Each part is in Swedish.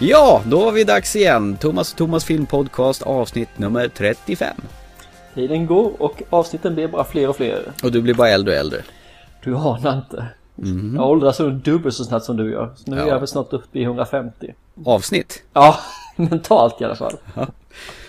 Ja, då var vi dags igen. Thomas och Thomas filmpodcast avsnitt nummer 35. Tiden går och avsnitten blir bara fler och fler. Och du blir bara äldre och äldre. Du anar inte. Jag åldras dubbelt så snabbt som du gör. Så nu Ja. är jag väl snart uppe i 150. Avsnitt. Ja, mentalt i alla fall.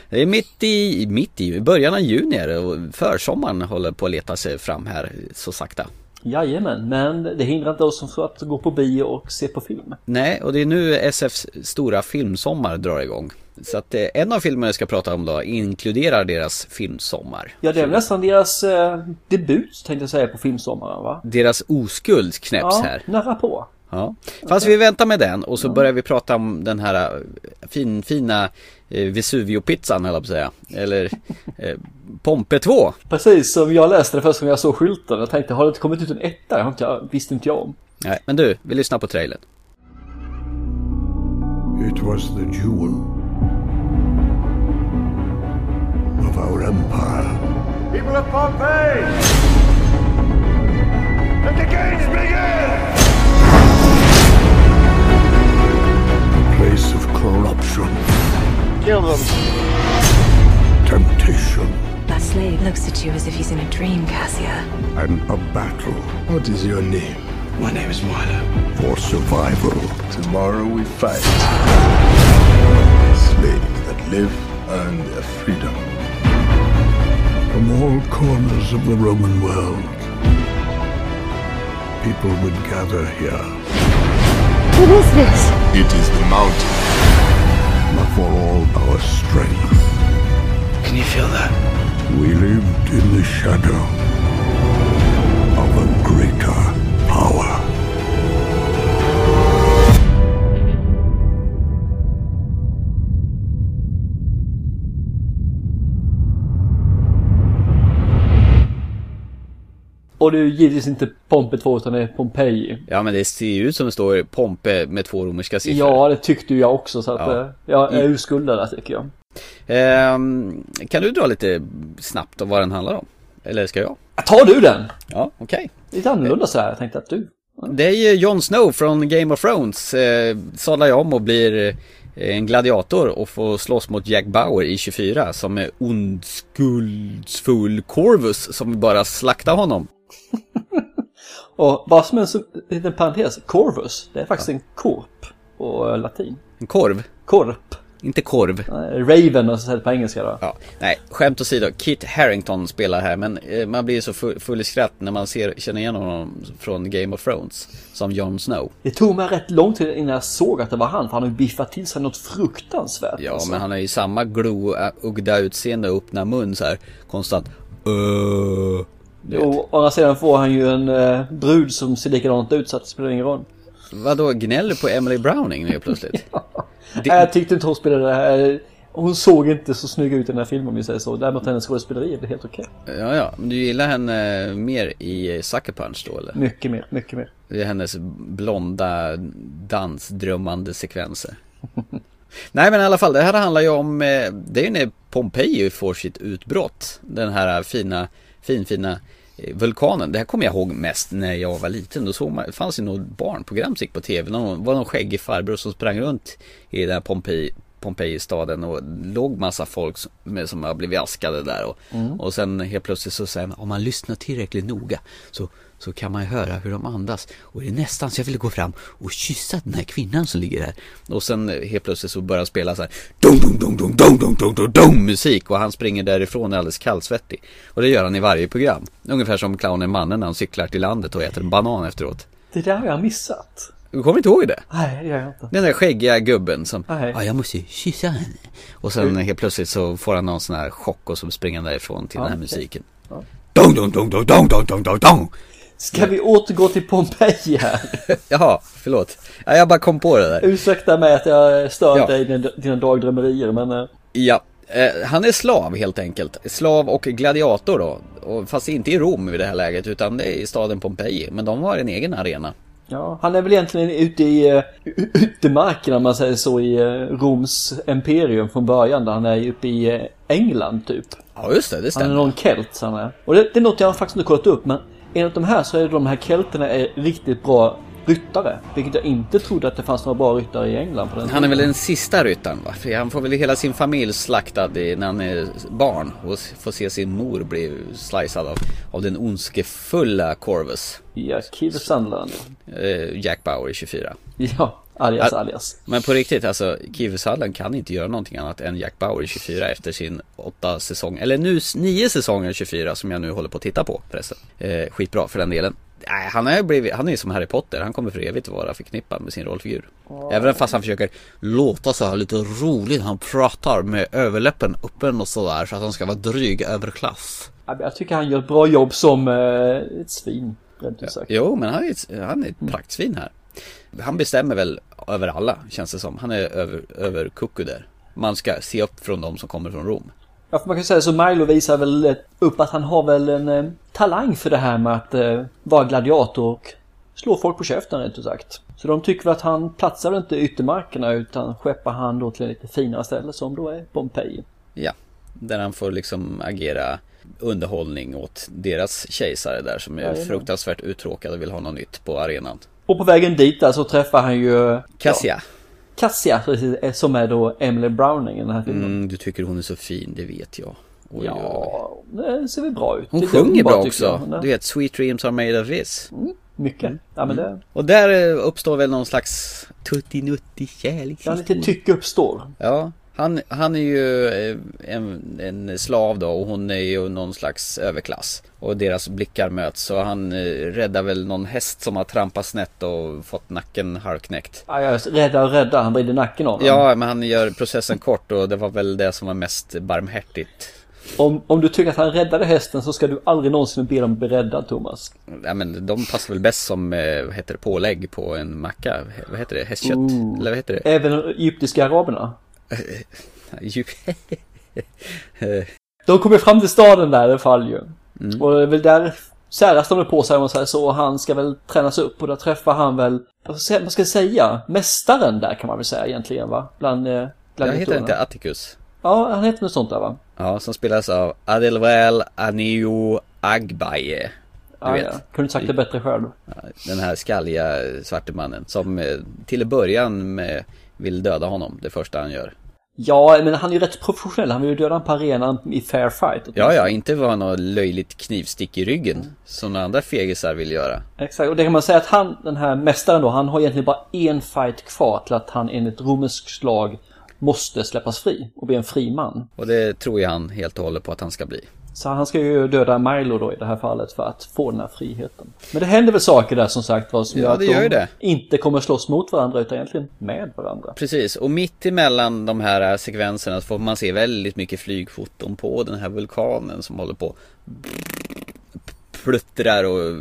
Det är mitt i, mitt i början av juni är det och försommaren håller på att leta sig fram här så sakta. Jajamän, men det hindrar inte oss från att gå på bio och se på film. Nej, och det är nu SFs stora filmsommar drar igång. Så att eh, en av filmerna jag ska prata om då inkluderar deras filmsommar. Ja, det är väl nästan deras eh, debut tänkte jag säga på filmsommaren va? Deras oskuld knäpps Ja, här. nära på. Ja. Fast vi väntar med den och så börjar vi prata om den här eh, fin, fina eh, Vesuvio-pizzan höll jag på att säga. Eller eh, Pompe 2. Precis som jag läste det först som jag såg skylten. Jag tänkte, har det inte kommit ut en etta? Det har inte jag, visste inte jag om. Nej, men du, vi lyssnar på trailern. It was the jewel of our empire. People of Pompeii! Let the games begin! Place of corruption, Kill them. temptation, That slave looks at you as if he's in a dream, Cassia. and a battle. What is your name? My name is Milo. For survival. Tomorrow we fight. Slaves that live earn their freedom. From all corners of the Roman world, people would gather here. What is this? It is the mountain. But for all our strength, Can you feel that? we lived in the shadow of a greater power. Och det är ju givetvis inte Pompe 2 utan det är Pompeji. Ja, men det ser ju ut som det står Pompe med två romerska siffror. Ja, det tyckte ju jag också så att Ja. eh, jag är urskuldad där tycker jag. Ehm, kan du dra lite snabbt om vad den handlar om? Eller ska jag? Tar du den? Ja, okej. Lite annorlunda så här. Jag tänkte att du. Det är ju Jon Snow från Game of Thrones. Eh, sadlar ju om och blir eh, en gladiator och får slåss mot Jack Bauer i 24 som är ondskuldsfull Corvus som bara slaktar honom. Och bara som en liten parentes. Corvus. Det är faktiskt en korp på eh, latin. En korv, Korp. inte korv. Raven och så på engelska då. Ja, nej, skämt åsido. Kit Harington spelar här men eh, man blir så full, full i skratt när man ser, känner igen honom från Game of Thrones som Jon Snow. Det tog mig rätt lång tid innan jag såg att det var han. För han har ju biffat till sig något fruktansvärt. Ja, alltså. men han har ju samma glougda utseende och öppna mun så här konstant. Uh, å andra sidan får han ju en eh, brud som ser likadant ut så att det spelar ingen roll. Vadå, gnäller på Emily Browning nu plötsligt? Nej, Det, jag tyckte inte hon spelade... eh, Hon såg inte så snygg ut i den här filmen om vi säger så. Däremot hennes skådespeleri är helt okej. ja, ja, men du gillar henne mer i Sucker Punch då eller? Mycket mer, mycket mer. Det är hennes blonda dansdrömmande sekvenser. Nej men i alla fall, det här handlar ju om, eh, det är ju när Pompeji får sitt utbrott. Den här fina, finfina eh, vulkanen. Det här kommer jag ihåg mest när jag var liten. Då såg man, det fanns ju något barnprogram som gick på tv. det var någon skäggig farbror som sprang runt i den här Pompeji Pompeji-staden och låg massa folk som, som har blivit askade där och, och sen helt plötsligt så säger man om man lyssnar tillräckligt noga så, så kan man ju höra hur de andas. Och det är nästan så jag ville gå fram och kyssa den här kvinnan som ligger där och sen helt plötsligt så börjar han spela så här dum, dum, dum, dum, dum, dum, dum, dum, dum, musik. Och han springer därifrån alldeles kallsvettig. Och det gör han i varje program. Ungefär som clownen mannen när han cyklar till landet och äter en banan efteråt. Det där har jag missat. Du kommer inte ihåg det? Nej, det gör jag inte. Den där skäggiga gubben som, ja jag måste ju kyssa henne. Och sen helt plötsligt så får han någon sån här chock och så springer han därifrån till den här musiken. Dong, dong, dong, dong, dong, dong, dong, dong, dong. Ska vi återgå till Pompeji här? Jaha, förlåt. Ja, jag bara kom på det där. Ursäkta mig att jag stör Ja. dig i dina, dina dagdrömmerier men... eh, Ja, eh, han är slav helt enkelt. Slav och gladiator då. Fast inte i Rom vid det här läget utan det är i staden Pompeji. Men de har en egen arena. Ja, han är väl egentligen ute i uh, utemarken om man säger så i uh, Roms imperium från början. Där han är uppe i eh, England typ. Ja, just det, det Han är stämmer. någon kelt han är. Och det, det är något jag faktiskt inte kollat upp men enligt de här så är de här kelterna är riktigt bra ryttare. Vilket jag inte trodde att det fanns några bra ryttare i England på den Han är väl den sista ryttaren va? För han får väl hela sin familj slaktad i, när han är barn och får se sin mor bli slicead av, av den ondskefulla Corvus. Ja, Keith Sunderland. Eh, Jack Bauer i 24. Ja, alias alias. Men på riktigt alltså, Kiefer Sutherland kan inte göra någonting annat än Jack Bauer i 24 efter sin åtta säsong, eller nu nio säsonger i 24 som jag nu håller på att titta på förresten. Eh, skitbra för den delen. Nej, han är, blivit, han är ju som Harry Potter, han kommer för evigt att vara förknippad med sin rollfigur. Även fast han försöker låta så här lite roligt, han pratar med överläppen öppen och sådär så att han ska vara dryg överklass. Ja, Jag tycker han gör ett bra jobb som eh, ett svin. Rent ut sagt. Jo, men han är ett, han är ett praktsvin här. Han bestämmer väl över alla, känns det som. Han är över, över kucku där. Man ska se upp från de som kommer från Rom. Ja, för man kan säga så Milo visar väl upp att han har väl en eh, talang för det här med att eh, vara gladiator och slå folk på käften rent ut sagt. Så de tycker väl att han platsar inte i yttermarkerna utan skeppar han då till ett lite finare ställe som då är Pompeji. Ja, där han får liksom agera underhållning åt deras kejsare där som är Jajamän. fruktansvärt uttråkade och vill ha något nytt på arenan. Och på vägen dit där så träffar han ju ja, Cassia, eh, som är då Emily Browning i den här filmen. mm, du tycker hon är så fin, det vet jag. Oj. Ja, det ser väl bra ut. Hon Lite sjunger bra också. jag. Du vet, Sweet Dreams are made of this. Mycket. Ja men det, Och där eh, uppstår väl någon slags tuttinutti kärlek. ja, lite tycke uppstår. Ja, han, han är ju eh, en, en slav då och hon är ju någon slags överklass. Och deras blickar möts och han eh, räddar väl någon häst som har trampat snett och fått nacken halvknäckt. Ja, jag är rädda och rädda, han vrider nacken av den. Ja, men han gör processen kort och det var väl det som var mest barmhärtigt. Om, om du tycker att han räddade hästen så ska du aldrig någonsin be dem bli räddad Thomas. Ja, men de passar väl bäst som, eh, heter det, pålägg på en macka. Vad heter det? Hästkött? Ooh. Eller vad heter det? Även egyptiska araberna. Ju- De kommer fram till staden där i alla fall ju. Mm. Och det är väl där säras de på sig om man säger så. Och han ska väl tränas upp och där träffar han väl, vad ska, jag säga, mästaren där kan man väl säga egentligen va? Bland eh, Jag heter inte Atticus. Ja, han heter något sånt där va? Ja, som spelas av Adelwel Anio Agbaye. Du Ja, vet. ja. Kunde inte sagt det bättre själv. Den här skalliga svarte mannen som eh, till en början med, vill döda honom, det första han gör. Ja, men han är ju rätt professionell. Han vill ju döda honom på arenan i fair fight. Ja, ja, inte vara något löjligt knivstick i ryggen som några andra fegisar vill göra. Exakt, och det kan man säga att han, den här mästaren då, han har egentligen bara en fight kvar till att han enligt romersk lag måste släppas fri och bli en fri man. Och det tror jag han helt och hållet på att han ska bli. Så han ska ju döda Milo då i det här fallet för att få den här friheten. Men det händer väl saker där som sagt var som Ja, gör att gör de det. inte kommer slåss mot varandra utan egentligen med varandra. Precis, och mitt emellan de här sekvenserna så får man se väldigt mycket flygfoton på den här vulkanen som håller på pluttrar och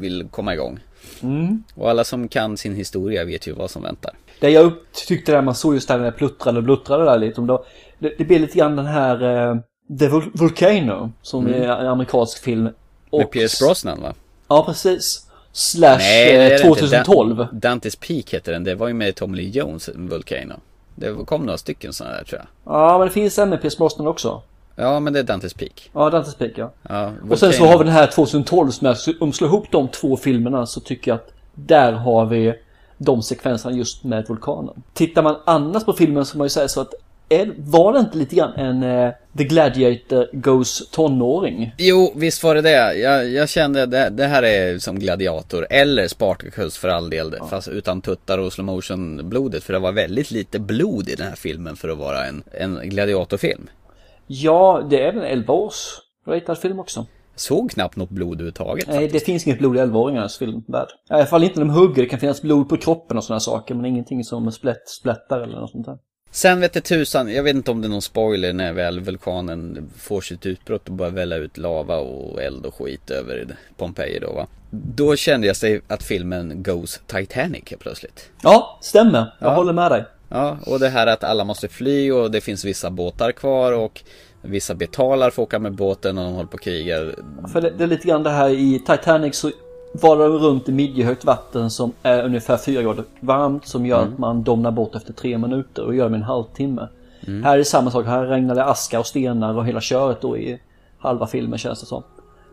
vill komma igång. Mm. Och alla som kan sin historia vet ju vad som väntar. Det jag tyckte där man såg just där när det pluttrade och bluttrade där lite om då, det, det blir lite grann den här eh, The Vol- Volcano som är en amerikansk film. Mm. Med Och- Pierce Brosnan va? Ja, precis. Slash Nej, det är eh, det inte. 2012. Dan- Dantes Peak heter den, det var ju med Tommy Lee Jones, Volcano. Det kom några stycken sådana där tror jag. Ja, men det finns en med Pierce Brosnan också. Ja, men det är Dantes Peak. Ja, Dantes Peak ja. Ja, Och sen så har vi den här 2012 som är, om vi slår ihop de två filmerna så tycker jag att där har vi de sekvenserna just med vulkanen. Tittar man annars på filmen så kan man ju säga så att är, var det inte lite grann en eh, The Gladiator Goes tonåring? Jo, visst var det det. Jag, jag kände det, det här är som Gladiator eller Spartacus för all del. Fast utan tuttar och slow motion blodet. För det var väldigt lite blod i den här filmen för att vara en, en gladiatorfilm. Ja, det är väl en 11 års ratad film också. Jag såg knappt något blod överhuvudtaget. Nej, det finns inget blod i 11-åringarnas filmvärld. I alla fall inte när de hugger. Det kan finnas blod på kroppen och sådana saker. Men ingenting som splätt, splättar eller något sånt där. Sen vet det tusan, jag vet inte om det är någon spoiler när väl vulkanen får sitt utbrott och börjar välla ut lava och eld och skit över Pompeji då va. Då kände jag sig att filmen goes Titanic helt plötsligt. Ja, stämmer. Jag Ja. håller med dig. Ja, och det här att alla måste fly och det finns vissa båtar kvar och vissa betalar för att åka med båten och de håller på och krigar. För det, det är lite grann det här i Titanic så var det runt i midjehögt vatten som är ungefär 4 grader varmt som gör att man domnar bort efter tre minuter och gör det med en halvtimme. Här är det samma sak. Här regnar det aska och stenar och hela köret då i halva filmen känns det som.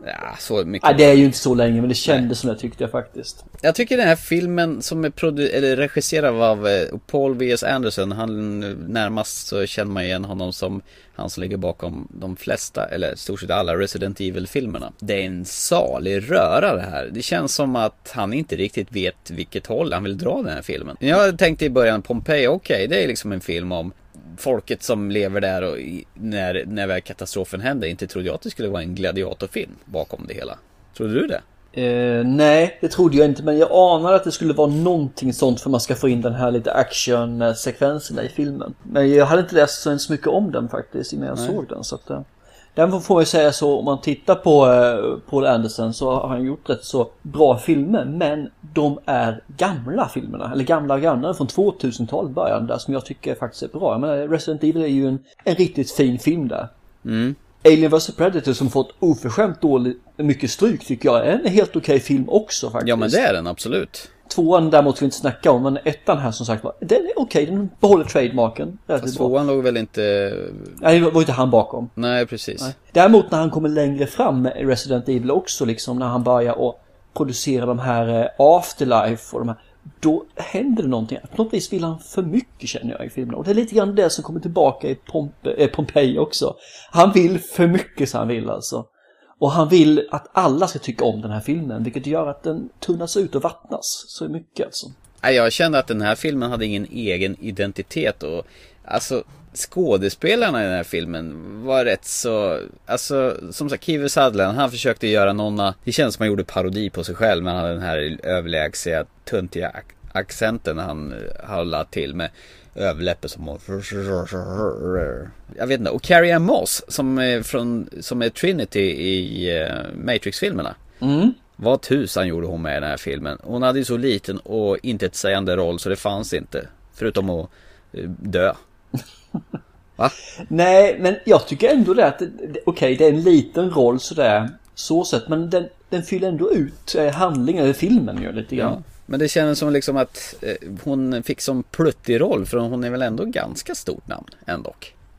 Ja, så mycket. Nej, det är ju inte så länge men det kändes som det tyckte jag faktiskt. Jag tycker den här filmen som är produ- eller regisserad av eh, Paul V.S. Anderson, han närmast så känner man igen honom som han som ligger bakom de flesta, eller stort sett alla Resident Evil-filmerna. Det är en salig röra det här. Det känns som att han inte riktigt vet vilket håll han vill dra den här filmen. Jag tänkte i början, Pompeji, okej, okay, det är liksom en film om folket som lever där och i, när, när väl katastrofen händer. Inte trodde jag att det skulle vara en gladiatorfilm bakom det hela. Trodde du det? Eh, nej, det trodde jag inte, men jag anade att det skulle vara någonting sånt för man ska få in den här lite actionsekvenserna i filmen. Men jag hade inte läst så mycket om den faktiskt innan jag nej. såg den. Så att, eh, den får man ju säga så, om man tittar på eh, Paul Anderson så har han gjort rätt så bra filmer, men de är gamla filmerna, eller gamla gamla från 2000-talet början där som jag tycker faktiskt är bra. Menar, Resident Evil är ju en, en riktigt fin film där. Mm. Alien vs Predator som fått oförskämt dåligt mycket stryk tycker jag är en helt okej okay film också faktiskt. Ja men det är den absolut. Tvåan däremot ska vi inte snacka om, men ettan här som sagt var, den är okej, okay, den behåller trademarken. Fast tvåan låg väl inte... Nej, det var inte han bakom. Nej, precis. Nej. Däremot när han kommer längre fram med Resident Evil också, liksom när han börjar att producera de här eh, Afterlife och de här då händer det någonting. På något vis vill han för mycket känner jag i filmen. Och det är lite grann det som kommer tillbaka i Pompe, äh, Pompeji också. Han vill för mycket så han vill alltså. Och han vill att alla ska tycka om den här filmen, vilket gör att den tunnas ut och vattnas så mycket alltså. Jag kände att den här filmen hade ingen egen identitet och alltså skådespelarna i den här filmen var rätt så, alltså som sagt Kiefer Sutherland, han försökte göra någon, det känns som han gjorde parodi på sig själv men han hade den här överlägsiga, töntiga accenten han eh, höll till med överläppen som Jag vet inte, och Carrie Ann Moss som är, från, som är Trinity i uh, Matrix-filmerna. Mm. Vad tusan gjorde hon med i den här filmen? Hon hade ju så liten och inte ett sägande roll så det fanns inte. Förutom att uh, dö. Va? Nej, men jag tycker ändå det att, okej okay, det är en liten roll sådär, så sett, men den, den fyller ändå ut eh, handlingen, eller filmen ju lite grann. Ja. Men det känns som liksom att eh, hon fick som pluttig roll för hon är väl ändå ganska stort namn ändå.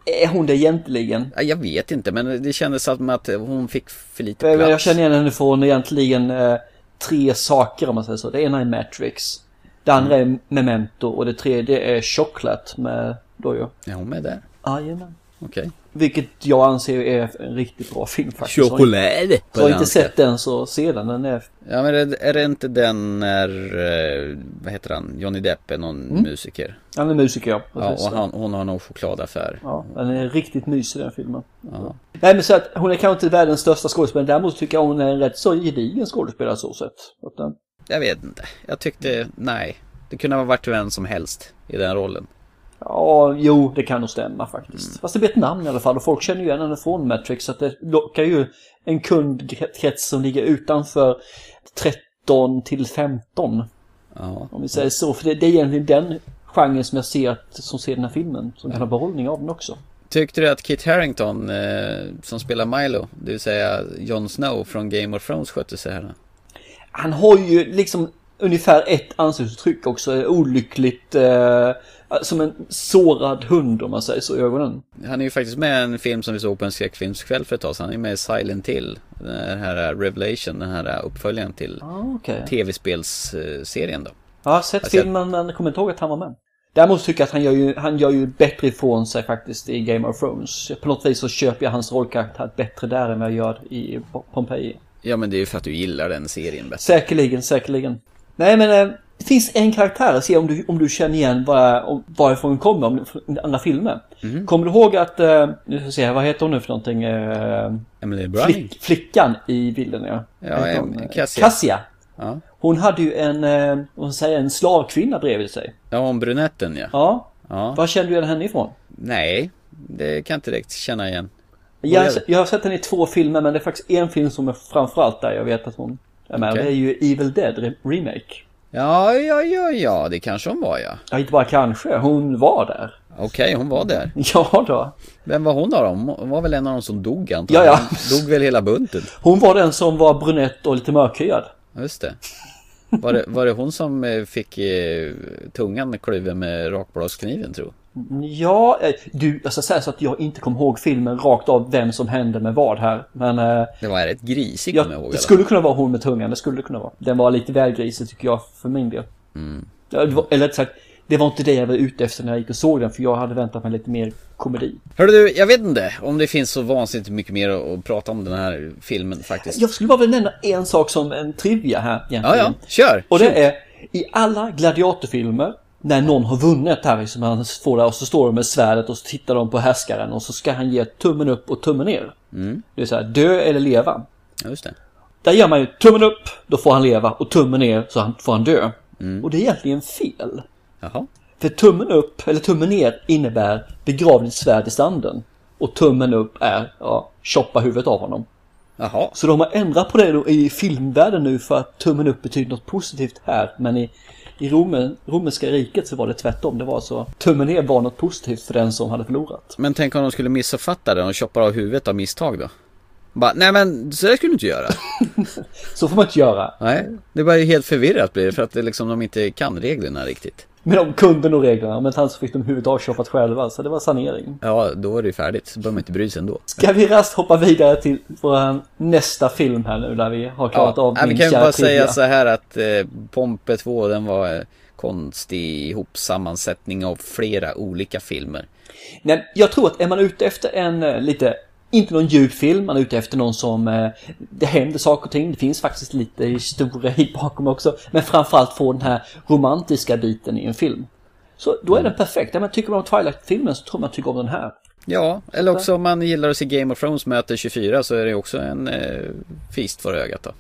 Är hon det egentligen? Jag vet inte men det kändes som att hon fick för lite plats. Jag känner igen henne från egentligen eh, tre saker om man säger så. Det ena är Matrix. Det andra mm. är Memento och det tredje är Chocolate med då ju. Är hon med där? Jajamän. Okay. Vilket jag anser är en riktigt bra film faktiskt. Choklad! Jag har inte sett den så sedan den är... Ja men är det inte den när, eh, vad heter han, Johnny Depp är någon mm. musiker? Han är musiker ja. Ja och han, hon har någon chokladaffär. Ja, den är riktigt mysig den filmen. Ja. Nej men så att hon är kanske inte världens största skådespelare. Däremot tycker jag hon är en rätt så gedigen skådespelare så sett. Den... Jag vet inte. Jag tyckte, nej. Det kunde ha varit vem som helst i den rollen. Ja, jo, det kan nog stämma faktiskt. Mm. Fast det blir ett namn i alla fall och folk känner ju igen henne från Matrix så att det lockar ju en kundkrets som ligger utanför 13 till 15. Ja. Om vi säger så, för det, det är egentligen den genren som jag ser att, som ser den här filmen, som kan ha behållning av den också. Tyckte du att Kit Harington, eh, som spelar Milo, det vill säga Jon Snow från Game of Thrones skötte sig här? Han har ju liksom ungefär ett ansiktsuttryck också, olyckligt eh, som en sårad hund om man säger så i ögonen. Han är ju faktiskt med i en film som vi såg på en skräckfilmskväll för ett tag sedan. Han är med i Silent Hill. Den här Revelation, den här uppföljaren till ah, okay. tv-spelsserien då. Jag har sett alltså, filmen men kommer inte ihåg att han var med. Däremot tycker jag att han gör ju, han gör ju bättre ifrån sig faktiskt i Game of Thrones. På något vis så köper jag hans rollkaraktär bättre där än vad jag gör i Pompeji. Ja men det är ju för att du gillar den serien bättre. Säkerligen, säkerligen. Nej men eh, det finns en karaktär, se om du, om du känner igen var, varifrån hon kommer, om andra filmer. Mm. Kommer du ihåg att, uh, nu ska se, vad heter hon nu för någonting? Uh, Emily Browning? Flick, flickan i bilden ja. Ja, em, Cassia. Cassia. Ja. Hon hade ju en, uh, vad säger en slavkvinna bredvid sig. Ja, om brunetten ja. Ja. ja. Var kände du igen henne ifrån? Nej, det kan jag inte direkt känna igen. Jag, jag har sett henne i två filmer men det är faktiskt en film som är framförallt där jag vet att hon är med. Okay. Det är ju Evil Dead Remake. Ja, ja, ja, ja, det kanske hon var ja. Ja, inte bara kanske, hon var där. Okej, okay, hon var där. Ja då. Vem var hon då? Hon var väl en av de som dog antar Ja, ja. Hon dog väl hela bunten. Hon var den som var brunett och lite mörkhyad. Just det. Var det, var det hon som eh, fick eh, tungan kluven med rakbladskniven tro? Ja, eh, du, jag ska säga så att jag inte kommer ihåg filmen rakt av vem som hände med vad här. Men Det var rätt grisigt ja, kommer jag ihåg. det alla skulle kunna vara hon med tungan, det skulle det kunna vara. Den var lite väl grisig tycker jag för min del. Var, eller rätt sagt, det var inte det jag var ute efter när jag gick och såg den för jag hade väntat mig lite mer komedi. Hörru du, jag vet inte om det finns så vansinnigt mycket mer att, prata om den här filmen faktiskt. Jag skulle bara vilja nämna en sak som en trivia här egentligen. Ja, ja, kör! Och det är i alla gladiatorfilmer när någon har vunnit här liksom, han får det och så står de med svärdet och så tittar de på härskaren och så ska han ge tummen upp och tummen ner. Det är så här, dö eller leva. Ja, just det. Där gör man ju tummen upp, då får han leva och tummen ner så han, får han dö. Och det är egentligen fel. Jaha. För tummen upp, eller tummen ner innebär begrav ditt svärd i sanden. Och tummen upp är, ja, choppa huvudet av honom. Jaha. Så de har ändrat på det då i filmvärlden nu för att tummen upp betyder något positivt här. Men i, i Romen, romerska riket så var det tvärtom. Det var så tummen ner var något positivt för den som hade förlorat. Men tänk om de skulle missuppfatta det och choppar av huvudet av misstag då? Bara, nej men så där skulle du inte göra. Så får man inte göra. Nej, det ju helt förvirrat blir det för att det liksom de inte kan reglerna riktigt. Men de kunde nog reglerna. Men sen så fick de huvudet avchoppat själva. Så det var sanering. Ja, då är det ju färdigt. Så behöver man inte bry sig ändå. Ska vi raskt hoppa vidare till vår nästa film här nu där vi har klarat av nej, min vi kan kära bara trivia. säga så här att eh, Pompe 2 den var eh, konstig ihopsammansättning av flera olika filmer. Nej, jag tror att är man ute efter en eh, lite, inte någon djup film, man är ute efter någon som, eh, det händer saker och ting, det finns faktiskt lite historia hit bakom också, men framförallt få den här romantiska biten i en film. Så då är den perfekt. Om man tycker om Twilight-filmen så tror man tycker om den här. Ja, eller också om man gillar att se Game of Thrones möter 24 så är det också en eh, feast för ögat då.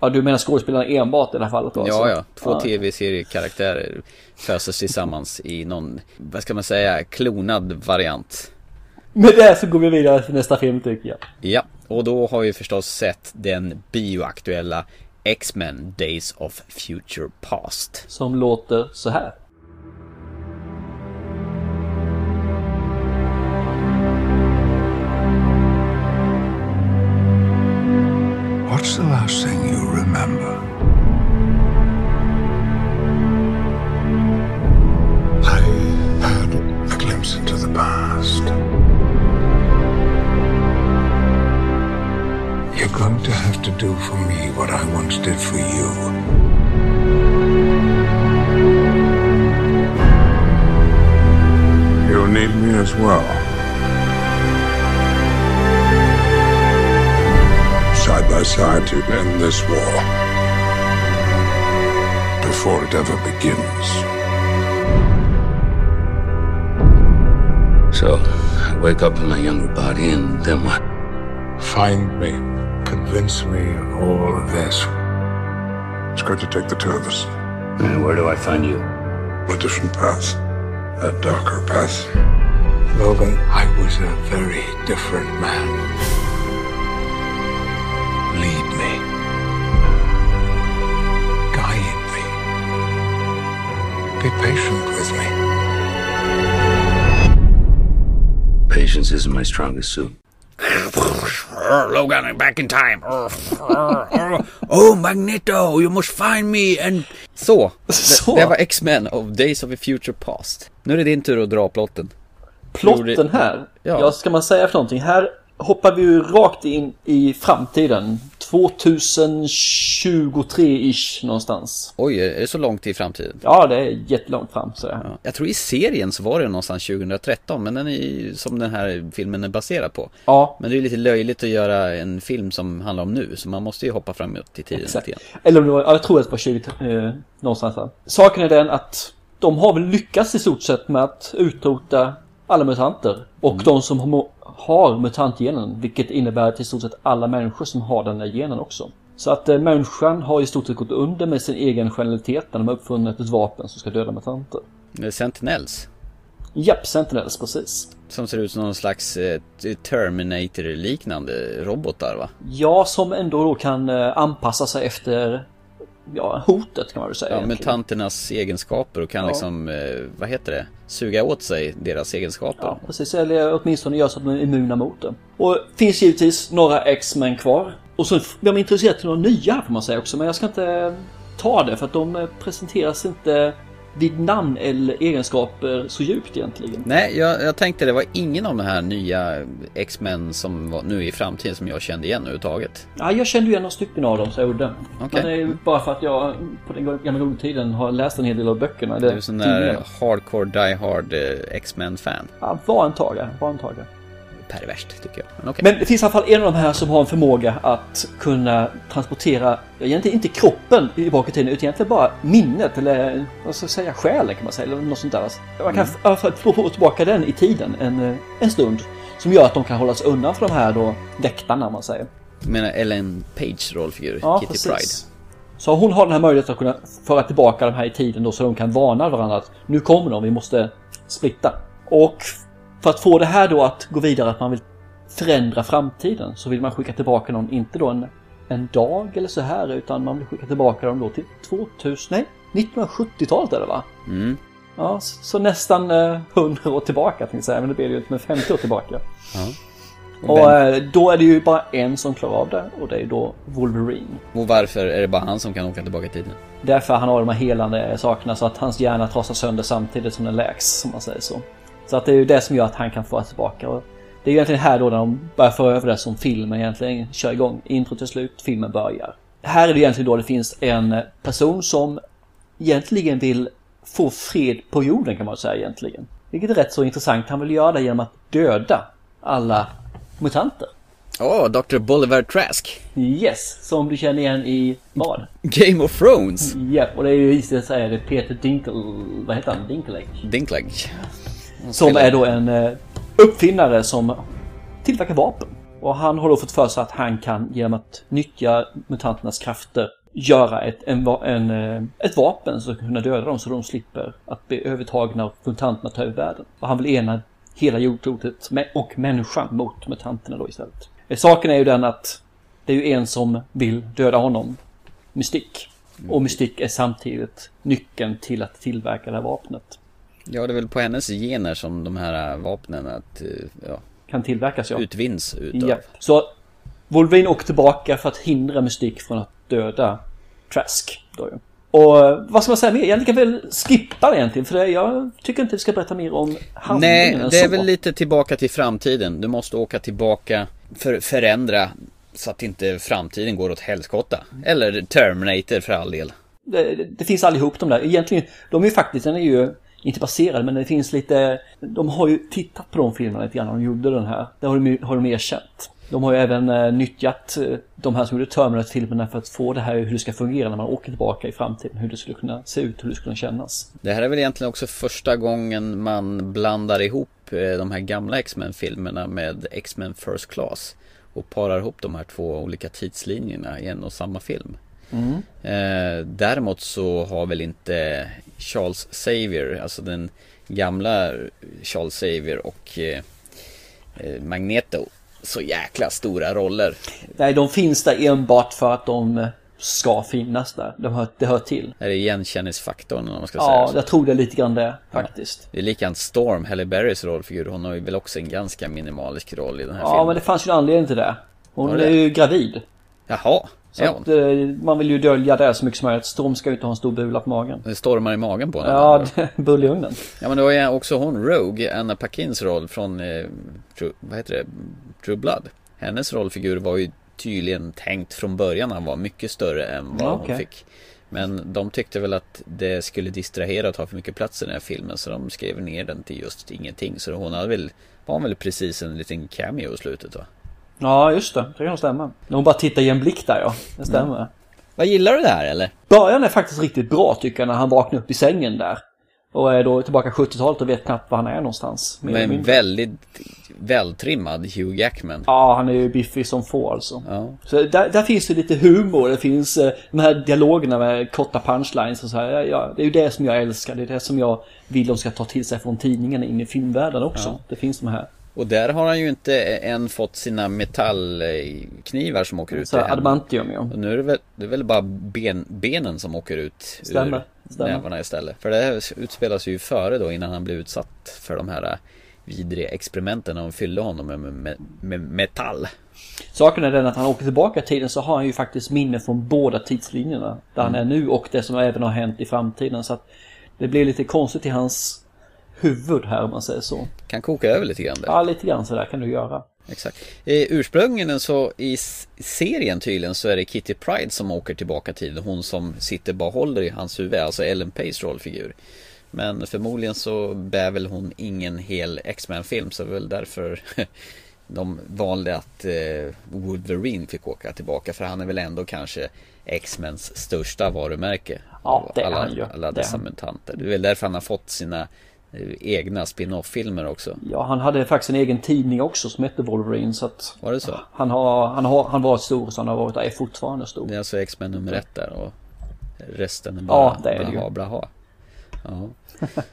Ja, du menar skådespelarna enbart i det här fallet då? Ja, alltså? ja. Två tv-seriekaraktärer föses tillsammans i någon, vad ska man säga, klonad variant. Med det så går vi vidare till nästa film tycker jag. Ja, och då har vi förstås sett den bioaktuella X-Men Days of Future Past. Som låter så här. Do for me what I once did for you. You'll need me as well. side by side to end this war before it ever begins. So, I wake up in my younger body, and then what? Find me, convince me of all of this. It's going to take the two of us. And where do I find you? A different path, a darker path. Logan, I was a very different man. Lead me. Guide me. Be patient with me. Patience isn't my strongest suit. Logan, back in time. oh, Magneto, you must find me and... Så, Så. Det, det var X-Men of Days of a Future Past. Nu är det din tur att dra plotten. Plotten här. Ja. Ja. ska man säga för någonting? Här hoppar vi ju rakt in i framtiden. 2023-ish någonstans. Oj, är det så långt i framtiden? Ja, det är jättelångt fram så jag. Ja. Jag tror i serien så var det någonstans 2013, men den är ju som den här filmen är baserad på. Ja, Men det är ju lite löjligt att göra en film som handlar om nu, så man måste ju hoppa framåt i tiden exakt. Eller om det var, ja, jag tror att det var 20, eh, någonstans här. Saken är den att de har väl lyckats i stort sett med att utrota alla mutanter. Och de som har, mutantgenen, vilket innebär att i stort sett alla människor som har den här genen också. Så att eh, människan har i stort sett gått under med sin egen genialitet när de har uppfunnit ett vapen som ska döda mutanter. Är Sentinels. Japp, Sentinels precis. Som ser ut som någon slags eh, Terminator-liknande robotar va? Ja, som ändå då kan eh, anpassa sig efter ja, hotet kan man väl säga. Ja, egentligen. mutanternas egenskaper och kan Ja. liksom, eh, vad heter det? Suga åt sig deras egenskaper. Ja, precis. Eller åtminstone gör så att de är immuna mot det. Och finns givetvis några X-Men kvar. Och så blir man intresserad till några nya får man säga också. Men jag ska inte ta det för att de presenteras inte vid namn eller egenskaper så djupt egentligen. Nej, jag, jag tänkte det var ingen av de här nya X-Men som var nu i framtiden som jag kände igen överhuvudtaget. Ja, jag kände ju en av stycken av dem så jag gjorde. Okej. Men det är bara för att jag på den gamla goda tiden har läst en hel del av böckerna. Du är en sån där hardcore die hard eh, X-Men-fan. Ja, var en tagare, var en tagare. Perverst tycker jag. Men okej. Men det finns i alla fall en av de här som har en förmåga att kunna transportera, egentligen inte kroppen i tiden, utan egentligen bara minnet eller vad ska jag säga, själen kan man säga, eller något sånt där. Man kan fall få tillbaka den i tiden en, eh, en stund. Som gör att de kan hålla sig undan från de här då väktarna, om man säger. Jag menar Ellen Page rollfigur, Ja, Kitty precis. Pryde. Så hon har den här möjligheten att kunna föra tillbaka de här i tiden då så de kan varna varandra att nu kommer de, vi måste splitta. Och för att få det här då att gå vidare, att man vill förändra framtiden så vill man skicka tillbaka någon, inte då en, en dag eller så här utan man vill skicka tillbaka dem då till 2000, nej 1970-talet är det va? Mm. Ja, så, så nästan eh, 100 år tillbaka tänkte jag säga, men det blir det ju inte, men 50 år tillbaka. Och Och eh, då är det ju bara en som klarar av det och det är då Wolverine. Och varför är det bara han som kan åka tillbaka i tiden? Därför han har de här helande sakerna så att hans hjärna trasas sönder samtidigt som den läks, som man säger så. Så att det är ju det som gör att han kan få tillbaka. Och det är ju egentligen här då när de börjar föra över det som filmen egentligen kör igång. Intro till slut, filmen börjar. Här är det egentligen då det finns en person som egentligen vill få fred på jorden kan man säga egentligen. Vilket är rätt så intressant. Han vill göra det genom att döda alla mutanter. Åh, oh, Dr. Bolivar Trask! Yes, som du känner igen i vad? Game of Thrones! Ja, och det är ju säga det Peter Dinkel... Vad heter han? Dinklage? Dinklage. Som är då en eh, uppfinnare som tillverkar vapen. Och han har då fått för sig att han kan genom att nyttja mutanternas krafter göra ett, en, en, eh, ett vapen som kan kunna döda dem så de slipper att bli övertagna av mutanterna ta över världen. Och han vill ena hela jordklotet och människan mot mutanterna då istället. Eh, Saken är ju den att det är ju en som vill döda honom, Mystik. Och Mystik är samtidigt nyckeln till att tillverka det här vapnet. Ja, det är väl på hennes gener som de här äh, vapnen att, eh, ja, Kan tillverkas ja. utvinns utav. Ja. Så Wolverine åker tillbaka för att hindra Mystik från att döda Trask. Då ju. Och eh, vad ska man säga mer? Egentligen kan väl skippa det egentligen för jag tycker inte vi ska berätta mer om handlingen Nej, det är väl lite tillbaka till framtiden. Du måste åka tillbaka för förändra så att inte framtiden går åt helskotta. Eller Terminator för all del. det, det finns allihop de där. Egentligen, de är ju faktiskt, den är ju inte baserad men det finns lite, de har ju tittat på de filmerna lite grann när de gjorde den här. Det har de, ju- har de erkänt. De har ju även eh, nyttjat eh, de här som gjorde Terminator-filmerna för att få det här hur det ska fungera när man åker tillbaka i framtiden. Hur det skulle kunna se ut, hur det skulle kunna kännas. Det här är väl egentligen också första gången man blandar ihop eh, de här gamla X-Men-filmerna med X-Men First Class. Och parar ihop de här två olika tidslinjerna i en och samma film. Eh, däremot så har väl inte Charles Xavier, alltså den gamla Charles Xavier och eh, eh, Magneto så jäkla stora roller. Nej, de finns där enbart för att de ska finnas där. De hör, det hör till. Är det igenkänningsfaktorn om man ska Ja, säga jag tror det är lite grann det faktiskt. Det är likadant Storm, Halle Berrys rollfigur. Hon har ju väl också en ganska minimalisk roll i den här Ja, filmen. men det fanns ju en anledning till det. Hon är det? ju gravid. Jaha, Så ja. att, eh, man vill ju dölja det så mycket som möjligt. Storm ska ju inte ha en stor bula på magen. Det stormar i magen på henne. Ja, bull i ugnen. ja, men det var ju också hon Rogue, Anna Pakins roll från, eh, True, vad heter det, True Blood. Hennes rollfigur var ju tydligen tänkt från början att vara mycket större än vad Ja, hon fick. Men de tyckte väl att det skulle distrahera och ta för mycket plats i den här filmen så de skrev ner den till just ingenting. Så hon hade väl, var väl precis en liten cameo i slutet va? Ja, just det. Det kan stämma. När hon bara tittar i en blick där ja. Det stämmer. Vad gillar du det här eller? Början är faktiskt riktigt bra tycker jag när han vaknar upp i sängen där. Och är då tillbaka 70-talet och vet knappt var han är någonstans. Men väldigt vältrimmad Hugh Jackman. Ja, han är ju biffig som få alltså. Ja. Så där, där finns det lite humor, det finns eh, de här dialogerna med korta punchlines och så här. Ja, Ja, det är ju det som jag älskar, det är det som jag vill de ska ta till sig från tidningen in i filmvärlden också. Det finns de här. Och där har han ju inte än fått sina metallknivar som åker ut Så adamantium ja. Och nu är det väl, det är väl bara ben, benen som åker ut Stämmer, ur stämmer. nävarna istället. För det här utspelas ju före då innan han blir utsatt för de här vidriga experimenten när de fyllde honom med, med, med metall. Saken är den att han åker tillbaka i tiden så har han ju faktiskt minne från båda tidslinjerna. Där han är nu och det som även har hänt i framtiden. Så att det blir lite konstigt i hans huvud här om man säger så. Kan koka över lite grann där. Ja, lite grann sådär kan du göra. Exakt. Ursprungligen så i serien tydligen så är det Kitty Pride som åker tillbaka till hon som sitter bara håller i hans huvud, alltså Ellen Pace rollfigur. Men förmodligen så bär väl hon ingen hel X-Men-film så det är väl därför de valde att eh, Wolverine fick åka tillbaka för han är väl ändå kanske X-Mens största varumärke. Ja, det är alla, han ju. alla är dessa mutanter. Det är väl därför han har fått sina egna spin-off-filmer också. Ja, han hade faktiskt en egen tidning också som hette Wolverine så att Var det så? han har, han har, han var stor så han har varit är fortfarande stor. Det är alltså X-Men nummer ett där och resten är bara Ja, det är det ju. blaha blaha. Ja.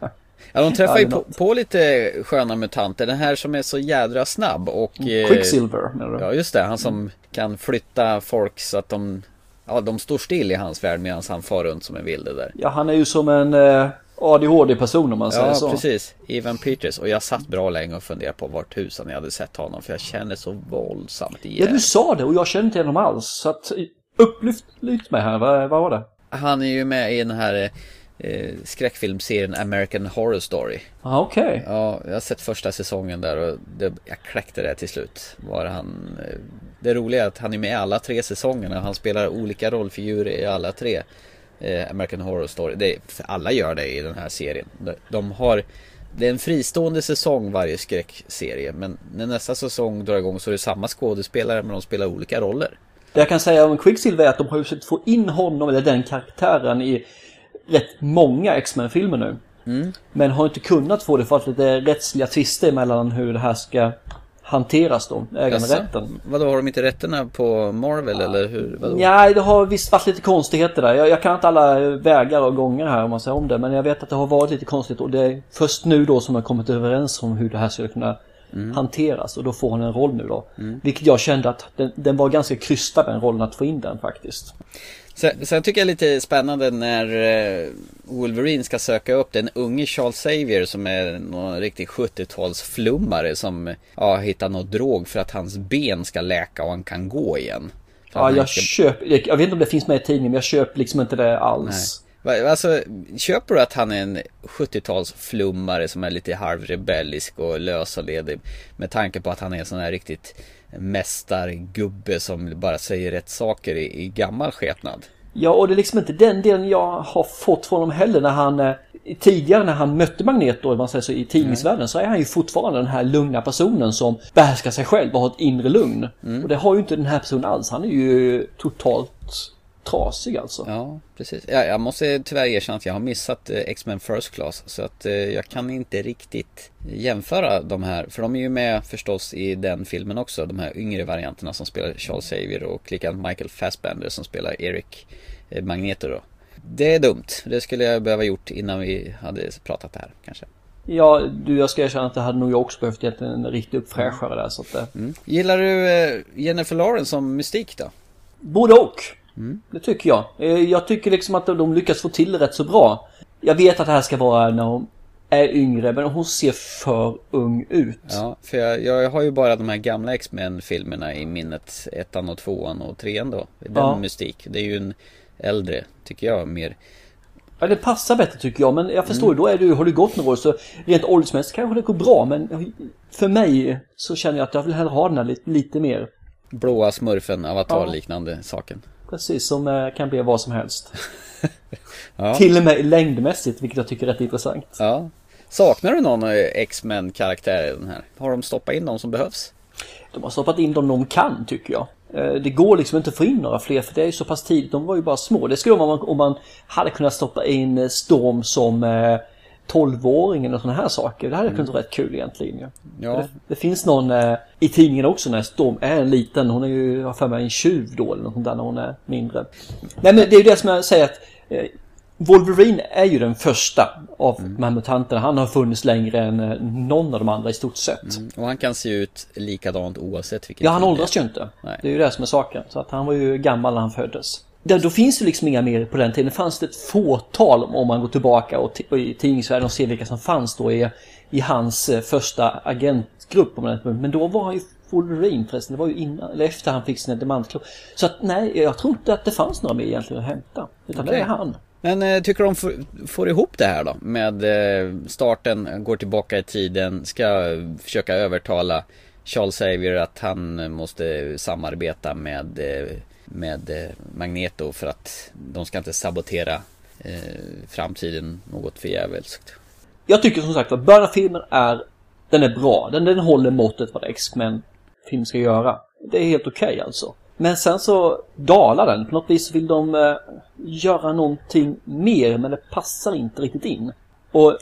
ja, de träffar ju det på, på lite sköna mutanter. Den här som är så jädra snabb och... eh, Quicksilver menar du? Ja, just det. Han som kan flytta folk så att de... Ja, de står still i hans värld medan han far runt som en vilde där. Ja, han är ju som en eh, ADHD-person om man säger Ja, så. precis. Ivan Peters. Och jag satt bra länge och funderade på vart tusan jag hade sett honom. För jag känner så våldsamt Ja, igen. du sa det och jag kände inte honom alls. Så att upplyft lyft mig här. Vad, vad var det? Han är ju med i den här eh, skräckfilmserien American Horror Story. Ja, okej. Ja, jag har sett första säsongen där och det, jag kläckte det till slut. Var han, eh, det roliga är att han är med i alla tre säsongerna. Han spelar olika rollfigurer i alla tre. Eh, American Horror Story. Det, alla gör det i den här serien. De, har det är en fristående säsong varje skräckserie men när nästa säsong drar igång så är det samma skådespelare men de spelar olika roller. Det jag kan säga om Quicksilver är att de har försökt få in honom, eller den karaktären, i rätt många X-Men-filmer nu. Mm. Men har inte kunnat få det för att lite rättsliga tvister mellan hur det här ska hanteras då, äganderätten. Vadå, har de inte rätterna på Marvel eller hur? Vadå? Ja, det har visst varit lite konstigheter där. Jag, jag kan inte alla vägar och gånger här om man säger om det. Men jag vet att det har varit lite konstigt och det är först nu då som man kommit överens om hur det här skulle kunna hanteras. Och då får hon en roll nu då. Vilket jag kände att den, den var ganska krystad den rollen att få in den faktiskt. Sen, sen tycker jag lite spännande när eh, Wolverine ska söka upp den unge Charles Xavier som är någon riktig 70-talsflummare som ja, hittar något drog för att hans ben ska läka och han kan gå igen. Ja, jag ska- köper, jag vet inte om det finns med i tidningen men jag köper liksom inte det alls. Va- Alltså, köper du att han är en 70-talsflummare som är lite halvrebellisk och lös och ledig med tanke på att han är en sån här riktigt mästargubbe som bara säger rätt saker i, i gammal skepnad? Ja, och det är liksom inte den delen jag har fått från honom heller när han eh, tidigare när han mötte Magneto, om man säger så, i tidningsvärlden så är han ju fortfarande den här lugna personen som behärskar sig själv och har ett inre lugn. Och det har ju inte den här personen alls. Han är ju totalt trasig alltså. Ja, precis. Ja, jag måste tyvärr erkänna att jag har missat eh, X-Men First Class. Så att eh, jag kan inte riktigt jämföra de här. För de är ju med förstås i den filmen också. De här yngre varianterna som spelar Charles Xavier och likadant Michael Fassbender som spelar Eric eh, Magneto då. Det är dumt. Det skulle jag behöva gjort innan vi hade pratat det här kanske. Ja, du jag ska erkänna att det hade nog jag också behövt egentligen en riktig uppfräschare där så att det... Mm. Gillar du Jennifer Lawrence som mystik då? Både och. Det tycker jag. Eh, Jag tycker liksom att de lyckas få till det rätt så bra. Jag vet att det här ska vara när hon är yngre men hon ser för ung ut. Ja, för jag, jag har ju bara de här gamla X-Men filmerna i minnet. Ettan och tvåan och trean då. Den Ja. mystik. Det är ju en äldre, tycker jag, mer. Ja, det passar bättre tycker jag men jag förstår ju, då är du, har du gått några år så rent åldersmässigt kanske det går bra men för mig så känner jag att jag vill hellre ha den här lite, lite mer. Blåa smurfen, avatar Ja. saken. Precis som eh, kan bli vad som helst. Ja. Till och med längdmässigt vilket jag tycker är rätt intressant. Ja. Saknar du någon eh, X-Men karaktär i den här? Har de stoppat in de som behövs? De har stoppat in dem de kan tycker jag. Eh, Det går liksom inte att få in några fler för det är ju så pass tidigt. De var ju bara små. Det skulle vara om man, om man hade kunnat stoppa in Storm som 12-åring eller sådana här saker. Det hade kunnat vara rätt kul egentligen ju. Ja. Det, det finns någon eh, i tidningen också när Storm är en liten. Hon är ju, har för mig, en tjuv då eller något där när hon är mindre. Nej men det är ju det som jag säger att eh, Wolverine är ju den första av de här mutanterna. Han har funnits längre än eh, någon av de andra i stort sett. Och han kan se ut likadant oavsett vilken Ja, han är. åldras ju inte. Nej. Det är ju det som är saken. Så att han var ju gammal när han föddes. Där, då finns det liksom inga mer på den tiden. Det fanns det ett fåtal om man går tillbaka och, och i tidningsvärlden och ser vilka som fanns då i, i hans eh, första agentgrupp. Men då var han ju Wolverine förresten. Det var ju innan, eller efter han fick sina diamantklor. Så att nej, jag tror inte att det fanns några mer egentligen att hämta. Utan Okej. det är han. Men eh, tycker de får, får ihop det här då? Med eh, starten, går tillbaka i tiden, ska försöka övertala Charles Xavier att han måste samarbeta med, eh, med eh, Magneto för att de ska inte sabotera eh, framtiden något förjävulskt. Jag tycker som sagt att början av filmen är Den är bra. Den, den håller måttet vad X-Men film ska göra. Det är helt okej alltså. Men sen så dalar den. På något vis vill de eh, göra någonting mer men det passar inte riktigt in. Och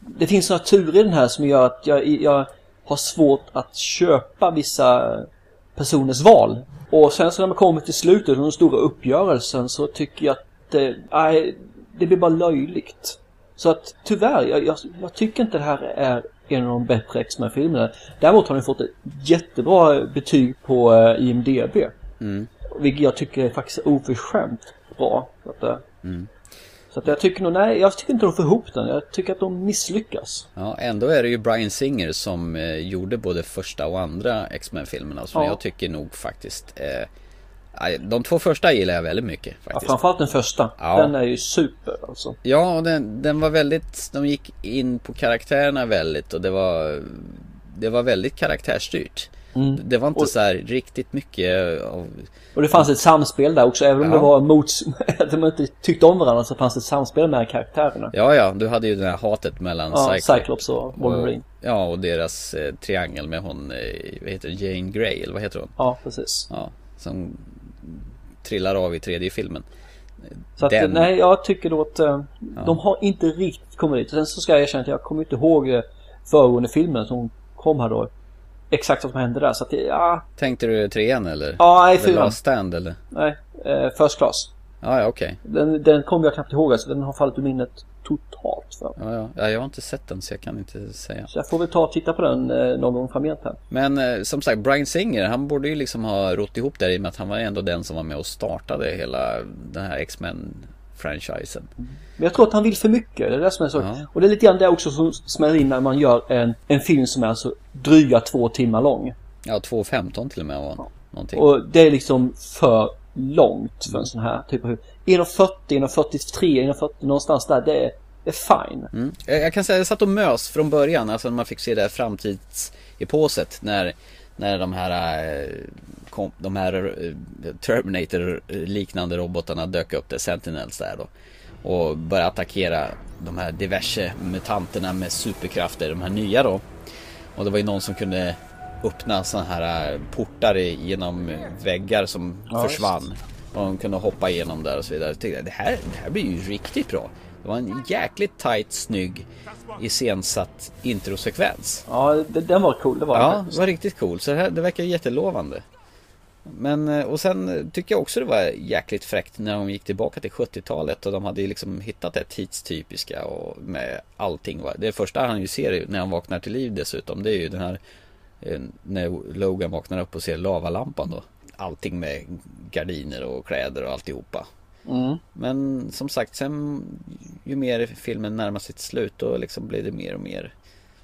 det finns några turer i den här som gör att jag, jag har svårt att köpa vissa eh, personers val. Och sen så när man kommer till slutet den stora uppgörelsen så tycker jag att det, nej, det blir bara löjligt. Så att tyvärr, jag, jag, jag tycker inte det här är en av de bättre X-Men-filmerna. Däremot har den fått ett jättebra betyg på eh, IMDB. Mm. Vilket jag tycker är faktiskt oförskämt bra. Att, eh, Mm. Så att jag tycker nog, nej, jag tycker inte de får ihop den. Jag tycker att de misslyckas. Ja, ändå är det ju Brian Singer som eh, gjorde både första och andra X-Men-filmerna. Så Ja. jag tycker nog faktiskt eh, De två första gillar jag väldigt mycket Ja, faktiskt. framförallt den första. Ja. Den är ju super alltså. Ja, och den, den var väldigt, de gick in på karaktärerna väldigt och det var Det var väldigt karaktärsstyrt. Mm. Det var inte Och- så här riktigt mycket av Och det fanns ett samspel där också. Även om Ja. det var mot... att de inte tyckte om varandra så fanns det ett samspel med karaktärerna. Ja, ja, du hade ju det här hatet mellan Ja, Cyclops, Cyclops och Wolverine. Ja, och deras eh, triangel med hon, eh, vad heter Jane Grey, eller vad heter hon? Ja, precis. Ja, som trillar av i tredje filmen. Så att, Den- nej, jag tycker då att eh, de har inte riktigt kommit dit. Sen så ska jag erkänna att jag kommer inte ihåg eh, föregående filmen som kom här då. Exakt vad som hände där. Så att ja, Tänkte du trean eller? ja nej, The fyran. Last Stand eller? Nej, eh, First Class. Ja, ja okej. Den, den kommer jag knappt ihåg, alltså den har fallit ur minnet totalt för. Ja, ja. ja, jag har inte sett den så jag kan inte säga. Så jag får väl ta och titta på den eh, någon gång framgent här. Men eh, som sagt, Brian Singer, han borde ju liksom ha rott ihop det i och med att han var ändå den som var med och startade hela den här X-Men-franchisen. Men jag tror att han vill för mycket, det är det som är så. Ja. Och det är lite grann det också som smäller in när man gör en, en film som är alltså dryga två timmar lång. Ja, 2.15 till och med var någonting. Och det är liksom för långt för en sån här typ av film. 1.40, 1.43, 1.40 någonstans där, det är, det är fine. Mm. Jag kan säga, jag satt och mös från början, alltså när man fick se det här framtidseposet när, när de här, eh, kom, de här eh, Terminator-liknande robotarna dök upp, det Sentinels där då. Och började attackera de här diverse mutanterna med superkrafter, de här nya då. Och det var ju någon som kunde öppna sådana här eh, portar genom väggar som försvann. Och de kunde hoppa igenom där och så vidare. Jag tänkte, det här, det här blir ju riktigt bra. Det var en jäkligt tight, snygg, iscensatt introsekvens. Ja, den var cool, det var Ja, det var riktigt cool. Så det, här, det verkar jättelovande. Men, eh, och sen tycker jag också det var jäkligt fräckt när de gick tillbaka till 70-talet och de hade liksom hittat det tidstypiska och med allting. Det första han ju ser när han vaknar till liv dessutom, det är ju den här eh, när Logan vaknar upp och ser lavalampan då. Allting med gardiner och kläder och alltihopa. Mm. Men som sagt, sen ju mer filmen närmar sitt slut då liksom blir det mer och mer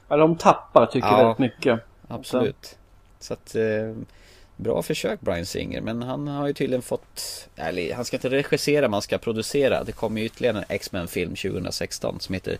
Ja, de tappar tycker jag Ja. väldigt mycket. Absolut. Så att eh, Bra försök Brian Singer men han har ju tydligen fått Eller han ska inte regissera man ska producera Det kommer ju ytterligare en X-Men film 2016 som heter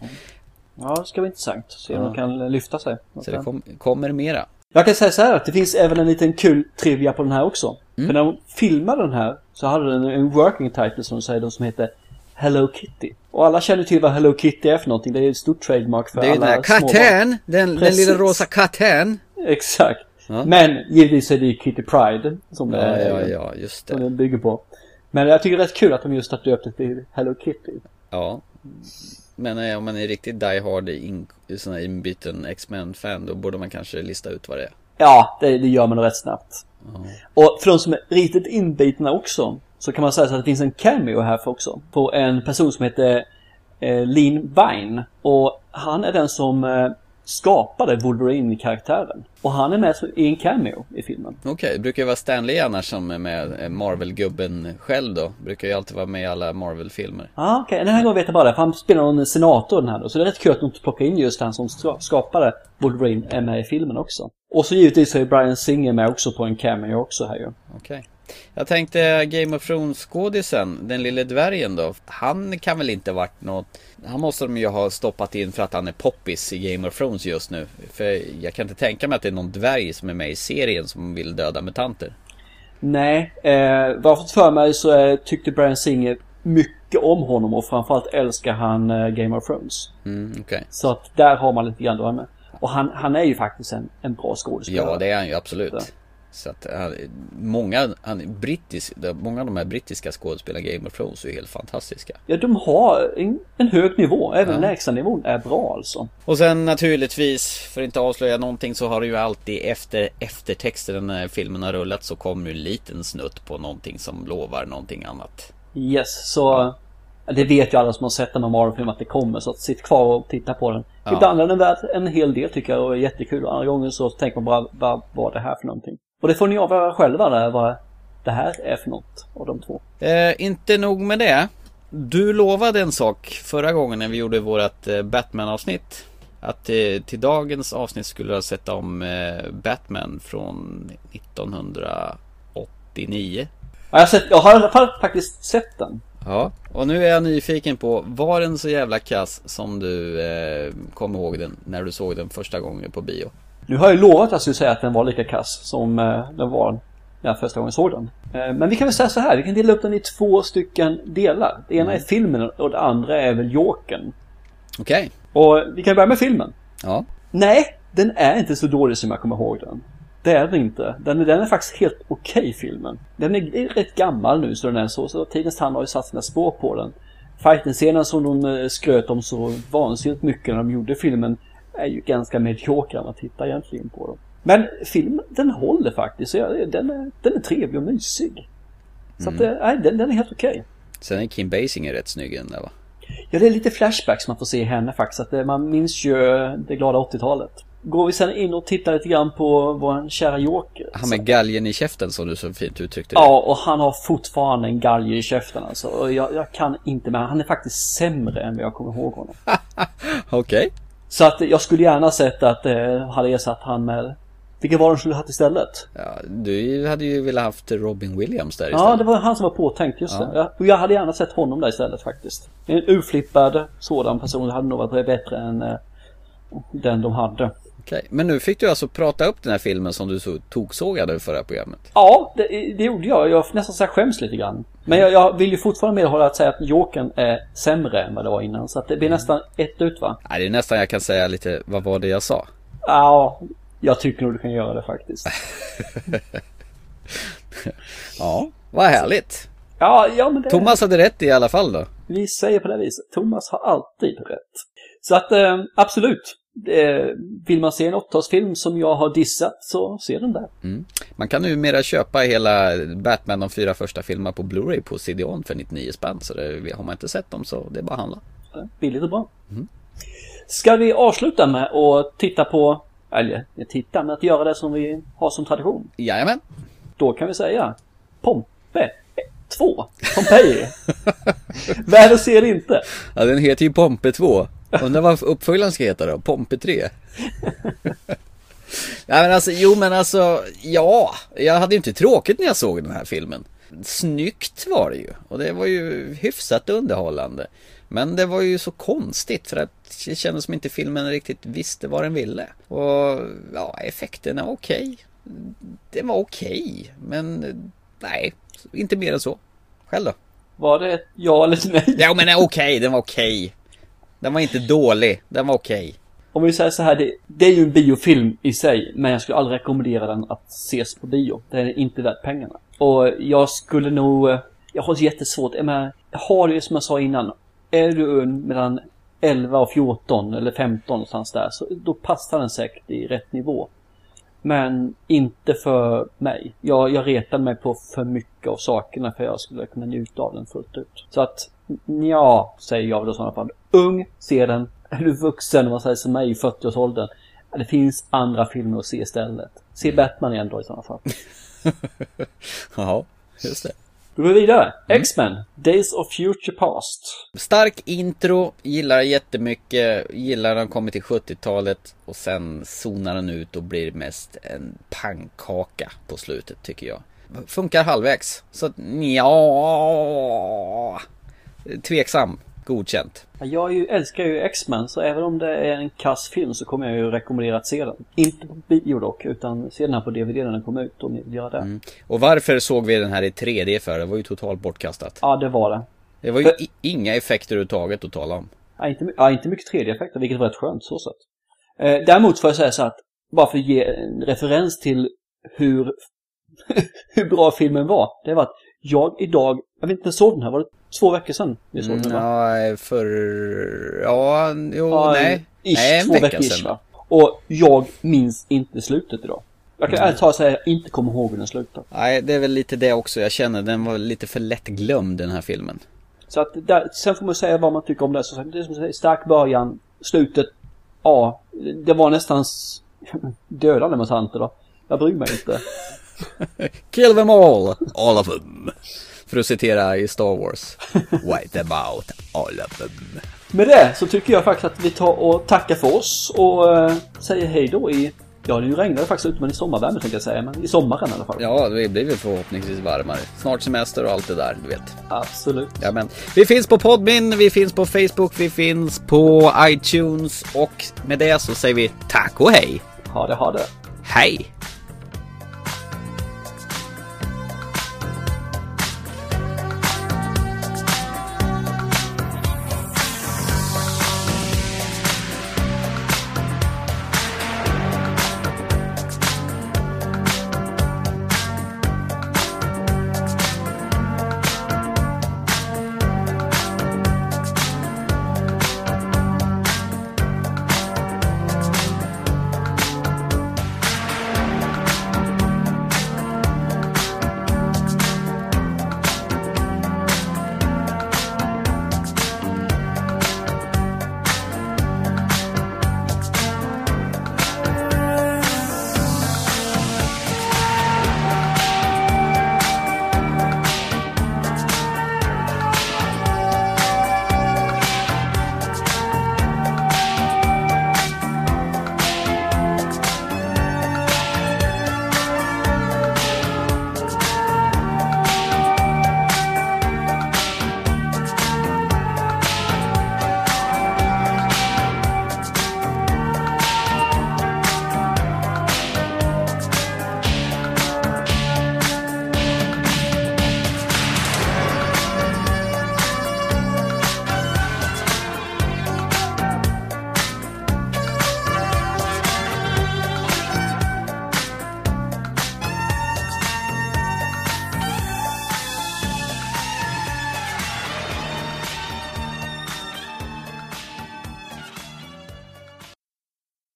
Ja, det ska bli intressant. Se om Ja. de kan lyfta sig. Så det kom, kommer mera Jag kan säga så här att det finns även en liten kul trivia på den här också. Mm. För när de filmade den här så hade den en working title som de säger som heter Hello Kitty. Och alla känner till vad Hello Kitty är för någonting. Det är ett stort trademark för Det är den alla här katten Den, den lilla rosa katten Exakt. Ja. Men givetvis är det ju Kitty Pride som, Ja det, ja ja just som det den bygger på. Men jag tycker det är rätt kul att de just har döpt det till Hello Kitty. Ja Men om man är riktigt die hard in, sån här inbiten X-Men-fan Då borde man kanske lista ut vad det är Ja, det, det gör man rätt snabbt. Och för de som är riktigt inbitna också så kan man säga så att det finns en cameo här för också. På en person som heter eh, Lean Vine. Och han är den som eh, skapade Wolverine-karaktären. Och han är med i en cameo i filmen. Okej, det brukar ju vara Stanley annars som är med eh, Marvel-gubben själv då. Brukar ju alltid vara med i alla Marvel-filmer. Ja, ah, okej. Den här gången vet jag bara det. För han spelar någon senator den här då. Så det är rätt kul att de plockar in just han som ska- skapade Wolverine är med i filmen också. Och så givetvis är Brian Singer med också på en cameo också här ju. Okej. Jag tänkte Game of Thrones skådisen, den lille dvärgen då. Han kan väl inte varit något... Han måste de ju ha stoppat in för att han är poppis i Game of Thrones just nu. För jag kan inte tänka mig att det är någon dvärg som är med i serien som vill döda mutanter. Nej, eh, vad jag fått för mig så eh, tyckte Brian Singer mycket om honom och framförallt älskar han eh, Game of Thrones. Mm, okej. Så att där har man lite grann med. Och han, han är ju faktiskt en, en bra skådespelare. Ja, det är han ju absolut. Så. Så att han, många, han brittisk, många av de här brittiska skådespelarna Game of Thrones är ju helt fantastiska. Ja, de har en, en hög nivå. Även Ja. lägsta nivån är bra alltså. Och sen naturligtvis, för att inte avslöja någonting så har det ju alltid efter eftertexten när filmen har rullat så kommer ju en liten snutt på någonting som lovar någonting annat. Yes, så... Det vet ju alla som har sett en Marvel-film att det kommer, så att sitt kvar och titta på den. Ja. Ibland är den värd en hel del tycker jag och är jättekul. Andra gånger så tänker man bara, vad var det här för någonting? Och det får ni avgöra själva där, vad det här är för något av de två. Eh, inte nog med det. Du lovade en sak förra gången när vi gjorde vårat eh, Batman-avsnitt. Att eh, till dagens avsnitt skulle jag sätta om eh, Batman från 1989. Ja, jag, har sett, jag har i alla fall faktiskt sett den. Ja, och nu är jag nyfiken på, var den så jävla kass som du eh, kom ihåg den när du såg den första gången på bio? Nu har jag lovat att jag skulle säga att den var lika kass som eh, den var när jag första gången såg den. Eh, men vi kan väl säga så här, vi kan dela upp den i två stycken delar. Det ena är filmen och det andra är väl Jokern. Okej, Och vi kan börja med filmen. ja. Nej, den är inte så dålig som jag kommer ihåg den. Det är den inte. Den, är- den är faktiskt helt okej filmen. Den är, rätt gammal nu så den är så, så tidens tand har ju satt sina spår på den. Fighten-scenen som de eh, skröt om så vansinnigt mycket när de gjorde filmen är ju ganska medioker när man tittar egentligen på dem. Men filmen, den håller faktiskt. Den, är, den är trevlig och mysig. Så att, eh, nej, den, den är helt okej. Sen är Kim Basinger rätt snygg där va? Ja, det är lite flashbacks man får se henne faktiskt. Att eh, man minns ju eh, det glada 80-talet. Går vi sen in och tittar lite grann på vår kära Joker. Han med galgen i käften som du så fint uttryckte det. Ja, och han har fortfarande en galge i käften alltså. Och jag, jag kan inte med. Han är faktiskt sämre än vad jag kommer ihåg honom. Okej. Så att jag skulle gärna sett att eh, hade ersatt han med... Vilken var det de skulle haft istället? Ja, du hade ju velat haft Robin Williams där Ja, istället. det var han som var påtänkt, just Ja. det. Ja, och jag hade gärna sett honom där istället faktiskt. En urflippad sådan person hade nog varit bättre än eh, den de hade. Okej, men nu fick du alltså prata upp den här filmen som du så toksågade förra programmet. Ja, det, det gjorde jag. Jag nästan så skäms lite grann. Men jag, jag vill ju fortfarande medhålla att säga att Jokern är sämre än vad det var innan. Så att det blir nästan ett ut va? Nej, det är nästan jag kan säga lite, vad var det jag sa? Ja, jag tycker nog du kan göra det faktiskt. Ja, vad härligt. Ja, ja men det... Thomas hade rätt i alla fall då. Vi säger på det viset. Thomas har alltid rätt. Så att eh, absolut. Eh, vill man se en 80-talsfilm som jag har dissat så se den där. Man kan numera köpa hela Batman de fyra första filmerna på Blu-ray på CD-ON för 99 spänn. Så det, har man inte sett dem så det är bara att handla. Billigt och bra. Ska vi avsluta med att titta på, eller titta, men att göra det som vi har som tradition. Jajamän. Då kan vi säga Pompe 2. Pompeji. Värre ser inte. Ja, den heter ju Pompe 2. Undrar vad uppföljaren ska heta då? Pompe 3? Nej men alltså, jo men alltså, ja. Jag hade ju inte tråkigt när jag såg den här filmen. Snyggt var det ju. Och det var ju hyfsat underhållande. Men det var ju så konstigt för att det kändes som inte filmen riktigt visste vad den ville. Och ja, effekterna var okej. Det var okej. Men nej, inte mer än så. Själv då? Var det ett ja eller ett nej? Ja men okej, den var okej. Den var inte dålig, den var okej. Om vi säger så här, det, det är ju en biofilm i sig, men jag skulle aldrig rekommendera den att ses på bio. Den är inte värt pengarna. Och jag skulle nog, eh, jag har jättesvårt, jag menar, jag har ju som jag sa innan, är du mellan 11 och 14 eller 15 någonstans där, så då passar den säkert i rätt nivå. Men inte för mig. Jag, jag retade mig på för mycket av sakerna för jag skulle kunna njuta av den fullt ut. Så att, ja, säger jag då i sådana fall. Ung, se den. är du vuxen, vad säger som mig i 40-årsåldern. Det finns andra filmer att se istället. Se Batman igen då i sådana fall. Ja, just det. Då går vi vidare. X-Men, Days of Future Past. Stark intro, gillar jättemycket, gillar när de kommer till 70-talet och sen zonar den ut och blir mest en pannkaka på slutet tycker jag. Funkar halvvägs, så ja Tveksam, godkänt. Ja, Jag ju, älskar ju X-Men, så även om det är en kass film så kommer jag ju rekommendera att se den. Inte på bio dock, utan se den här på DVD när den kommer ut om ni vill göra det. Och varför såg vi den här i 3D för? Det var ju totalt bortkastat. Ja, det var det. Det var ju i- inga effekter överhuvudtaget att tala om. Ja, inte, ja, inte mycket 3D-effekter, vilket var rätt skönt så sett. Eh, däremot får jag säga så att, bara för att ge en referens till hur, hur bra filmen var. Det var att jag idag, jag vet inte, när såg den här? Var det två veckor sedan vi såg den? Va? Ja, för... Ja, jo, Ja, nej. Ish, nej, en två veckor ish, sedan. va? Och jag minns inte slutet idag. Jag kan ärligt talat säga att jag inte kommer ihåg hur den slutar. Nej, det är väl lite det också. Jag känner den var lite för lätt glömd den här filmen. Så att där, sen får man säga vad man tycker om det. Så det är som stark början, slutet, ja, det var nästan dödande mutanter då. Jag bryr mig inte. Kill them all! All of them! För att citera i Star Wars. Wipe them out, all of them. Med det så tycker jag faktiskt att vi tar och tackar för oss och eh, säger hej då i, ja det regnade faktiskt ute men i sommarvärme tänkte jag säga, men i sommaren i alla fall. Ja, det blir väl förhoppningsvis varmare. Snart semester och allt det där, du vet. Absolut. Ja, men vi finns på Podmin, vi finns på Facebook, vi finns på iTunes och med det så säger vi tack och hej! Ha det, ha det. Hej!